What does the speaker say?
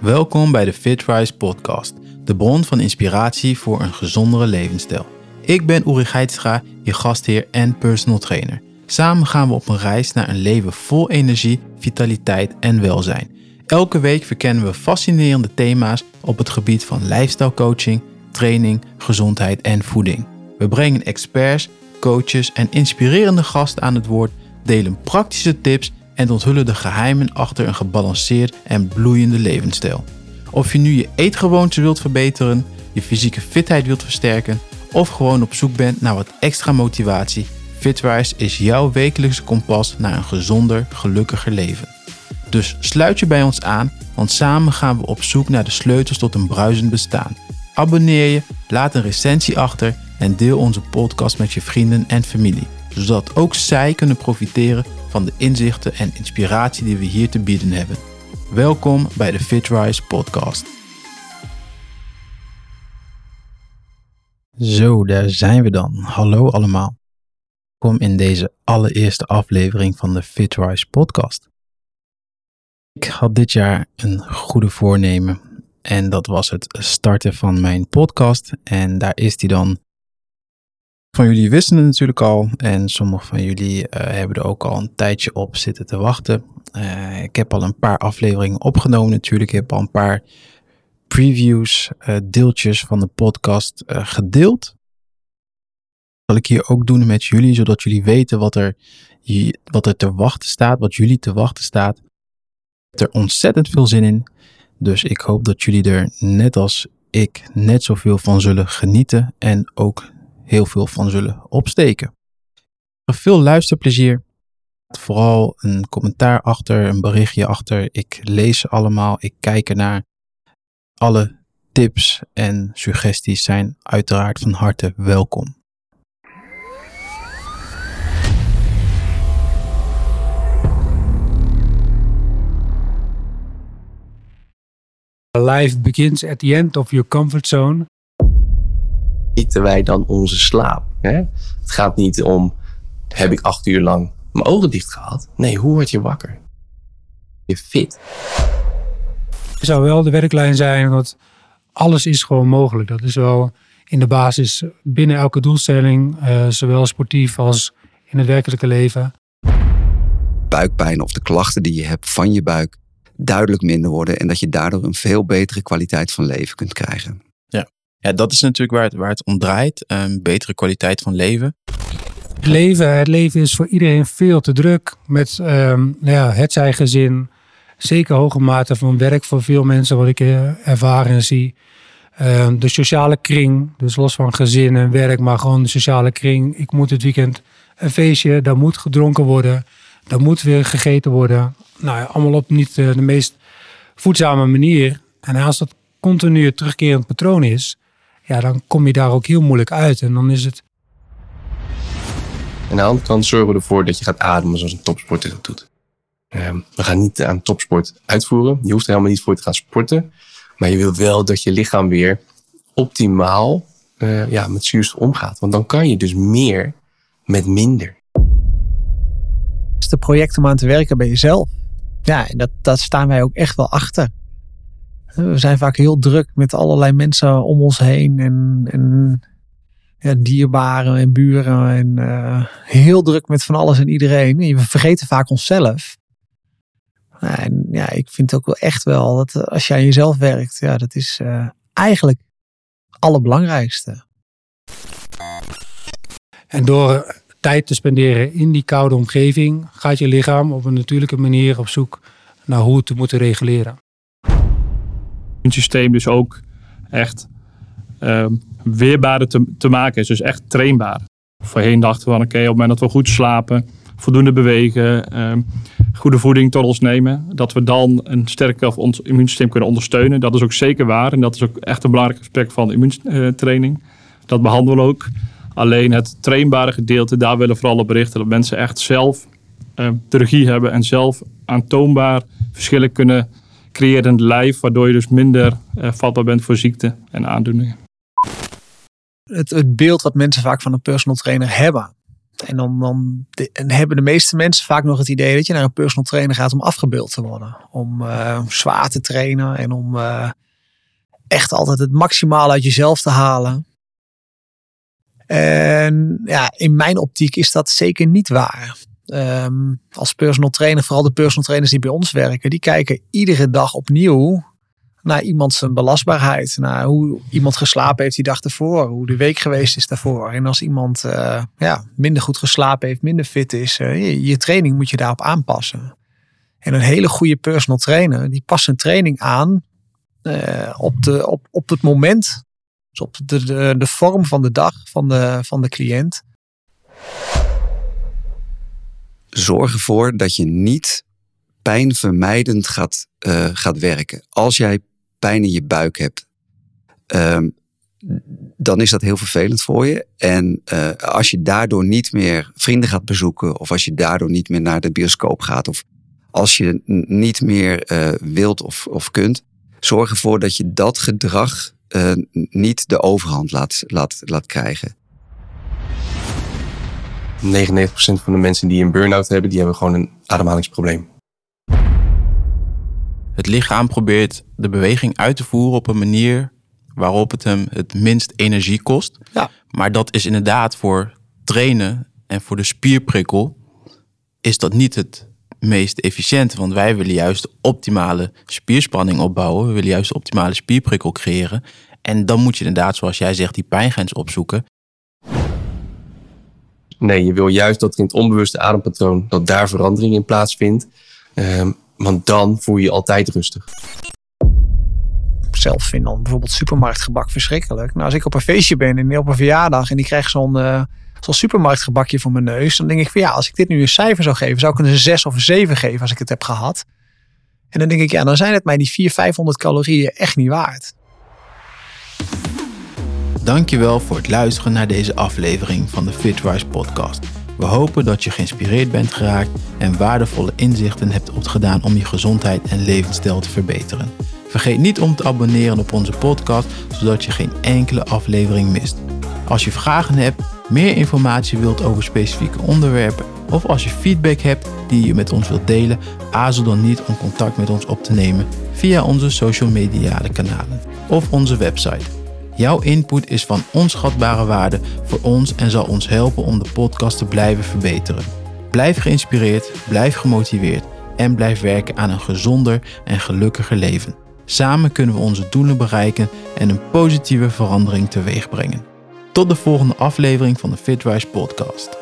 Welkom bij de FitRise podcast, de bron van inspiratie voor een gezondere levensstijl. Ik ben Uri Geitstra, je gastheer en personal trainer. Samen gaan we op een reis naar een leven vol energie, vitaliteit en welzijn. Elke week verkennen we fascinerende thema's op het gebied van lifestyle coaching, training, gezondheid en voeding. We brengen experts, coaches en inspirerende gasten aan het woord, delen praktische tips en onthullen de geheimen achter een gebalanceerd en bloeiende levensstijl. Of je nu je eetgewoonten wilt verbeteren, je fysieke fitheid wilt versterken of gewoon op zoek bent naar wat extra motivatie, Fitwise is jouw wekelijkse kompas naar een gezonder, gelukkiger leven. Dus sluit je bij ons aan, want samen gaan we op zoek naar de sleutels tot een bruisend bestaan. Abonneer je, laat een recensie achter en deel onze podcast met je vrienden en familie, zodat ook zij kunnen profiteren van de inzichten en inspiratie die we hier te bieden hebben. Welkom bij de FitRise podcast. Zo, daar zijn we dan. Hallo allemaal. Welkom in deze allereerste aflevering van de FitRise podcast. Ik had dit jaar een goede voornemen en dat was het starten van mijn podcast en daar is die dan van jullie wisten het natuurlijk al en sommige van jullie uh, hebben er ook al een tijdje op zitten te wachten. Uh, ik heb al een paar afleveringen opgenomen natuurlijk. Ik heb al een paar previews, uh, deeltjes van de podcast gedeeld. Dat zal ik hier ook doen met jullie, zodat jullie weten wat er, wat er te wachten staat, wat jullie te wachten staat. Ik heb er ontzettend veel zin in. Dus ik hoop dat jullie er net als ik net zoveel van zullen genieten en ook heel veel van zullen opsteken. Veel luisterplezier. Vooral een commentaar achter, een berichtje achter. Ik lees ze allemaal, ik kijk ernaar. Alle tips en suggesties zijn uiteraard van harte welkom. Life begins at the end of your comfort zone eten wij dan onze slaap? Hè? Het gaat niet om, heb ik acht uur lang mijn ogen dicht gehad? Nee, hoe word je wakker? Je fit. Het zou wel de werklijn zijn, want alles is gewoon mogelijk. Dat is wel in de basis binnen elke doelstelling, uh, zowel sportief als in het werkelijke leven. Buikpijn of de klachten die je hebt van je buik duidelijk minder worden en dat je daardoor een veel betere kwaliteit van leven kunt krijgen. Ja, dat is natuurlijk waar het, waar het om draait. Een betere kwaliteit van leven. Het leven, het leven is voor iedereen veel te druk. Met um, ja, het zijn gezin. Zeker hoge mate van werk voor veel mensen, wat ik uh, ervaar en zie. Um, de sociale kring, dus los van gezin en werk, maar gewoon de sociale kring. Ik moet het weekend een feestje, daar moet gedronken worden. Daar moet weer gegeten worden. Nou ja, allemaal op niet uh, de meest voedzame manier. En als dat continu terugkerend patroon is, ja, dan kom je daar ook heel moeilijk uit. En dan is het. En aan de andere kant zorgen we ervoor dat je gaat ademen zoals een topsporter dat doet. Um, we gaan niet aan topsport uitvoeren. Je hoeft er helemaal niet voor te gaan sporten. Maar je wil wel dat je lichaam weer optimaal uh, ja, met zuurstof omgaat. Want dan kan je dus meer met minder. Het is de project om aan te werken bij jezelf. Ja, en dat, dat staan wij ook echt wel achter. We zijn vaak heel druk met allerlei mensen om ons heen en, en ja, dierbaren en buren en uh, heel druk met van alles en iedereen. we vergeten vaak onszelf. En ja, ik vind ook wel echt wel dat als je aan jezelf werkt, ja, dat is uh, eigenlijk het allerbelangrijkste. En door tijd te spenderen in die koude omgeving, gaat je lichaam op een natuurlijke manier op zoek naar hoe het te moeten reguleren systeem dus ook echt uh, weerbaarder te, te maken is. Dus echt trainbaar. Voorheen dachten we van oké, op het moment dat we goed slapen, voldoende bewegen, ehm, goede voeding tot ons nemen, dat we dan een sterker ons immuunsysteem kunnen ondersteunen. Dat is ook zeker waar en dat is ook echt een belangrijk aspect van immuuntraining. Dat behandelen we ook. Alleen het trainbare gedeelte, daar willen we vooral op berichten dat mensen echt zelf uh, de regie hebben en zelf aantoonbaar verschillen kunnen creërend lijf, waardoor je dus minder uh, vatbaar bent voor ziekte en aandoeningen. Het, het beeld wat mensen vaak van een personal trainer hebben, En dan, dan hebben de meeste mensen vaak nog het idee dat je naar een personal trainer gaat om afgebeeld te worden. Om eh, zwaar te trainen en om eh, echt altijd het maximaal uit jezelf te halen. En ja, in mijn optiek is dat zeker niet waar. Ehm, als personal trainer, vooral de personal trainers die bij ons werken, die kijken iedere dag opnieuw naar iemand zijn belastbaarheid. Naar hoe iemand geslapen heeft die dag ervoor. Hoe de week geweest is daarvoor. En als iemand eh, ja, minder goed geslapen heeft, minder fit is. eh, je, je training moet je daarop aanpassen. En een hele goede personal trainer, die past zijn training aan eh, op, de, op, op het moment. Dus op de, de, de vorm van de dag van de, van de cliënt. Zorg ervoor dat je niet pijnvermijdend gaat, eh, gaat werken. Als jij pijn in je buik hebt, ehm, dan is dat heel vervelend voor je. En eh, als je daardoor niet meer vrienden gaat bezoeken, of als je daardoor niet meer naar de bioscoop gaat, of als je niet meer eh, wilt of, of kunt, zorg ervoor dat je dat gedrag niet de overhand laat, laat, laat krijgen. 99% van de mensen die een burn-out hebben, die hebben gewoon een ademhalingsprobleem. Het lichaam probeert de beweging uit te voeren op een manier waarop het hem het minst energie kost. Ja. Maar dat is inderdaad voor trainen en voor de spierprikkel is dat niet het meest efficiënte. Want wij willen juist de optimale spierspanning opbouwen. We willen juist de optimale spierprikkel creëren. En dan moet je inderdaad, zoals jij zegt, die pijngrens opzoeken. Nee, je wil juist dat er in het onbewuste adempatroon, dat daar verandering in plaatsvindt. Ehm, want dan voel je je altijd rustig. zelf vind dan bijvoorbeeld supermarktgebak verschrikkelijk. Nou, als ik op een feestje ben en op een verjaardag en ik krijg zo'n eh, zo'n supermarktgebakje voor mijn neus, dan denk ik van ja, als ik dit nu een cijfer zou geven, zou ik een 6 of een 7 geven als ik het heb gehad. En dan denk ik, ja, dan zijn het mij die 400, 500 calorieën echt niet waard. Dankjewel voor het luisteren naar deze aflevering van de FitRise podcast. We hopen dat je geïnspireerd bent geraakt en waardevolle inzichten hebt opgedaan om je gezondheid en levensstijl te verbeteren. Vergeet niet om te abonneren op onze podcast, zodat je geen enkele aflevering mist. Als je vragen hebt, meer informatie wilt over specifieke onderwerpen of als je feedback hebt die je met ons wilt delen, aarzel dan niet om contact met ons op te nemen via onze social media kanalen of onze website. Jouw input is van onschatbare waarde voor ons en zal ons helpen om de podcast te blijven verbeteren. Blijf geïnspireerd, blijf gemotiveerd en blijf werken aan een gezonder en gelukkiger leven. Samen kunnen we onze doelen bereiken en een positieve verandering teweeg brengen. Tot de volgende aflevering van de FitRise podcast.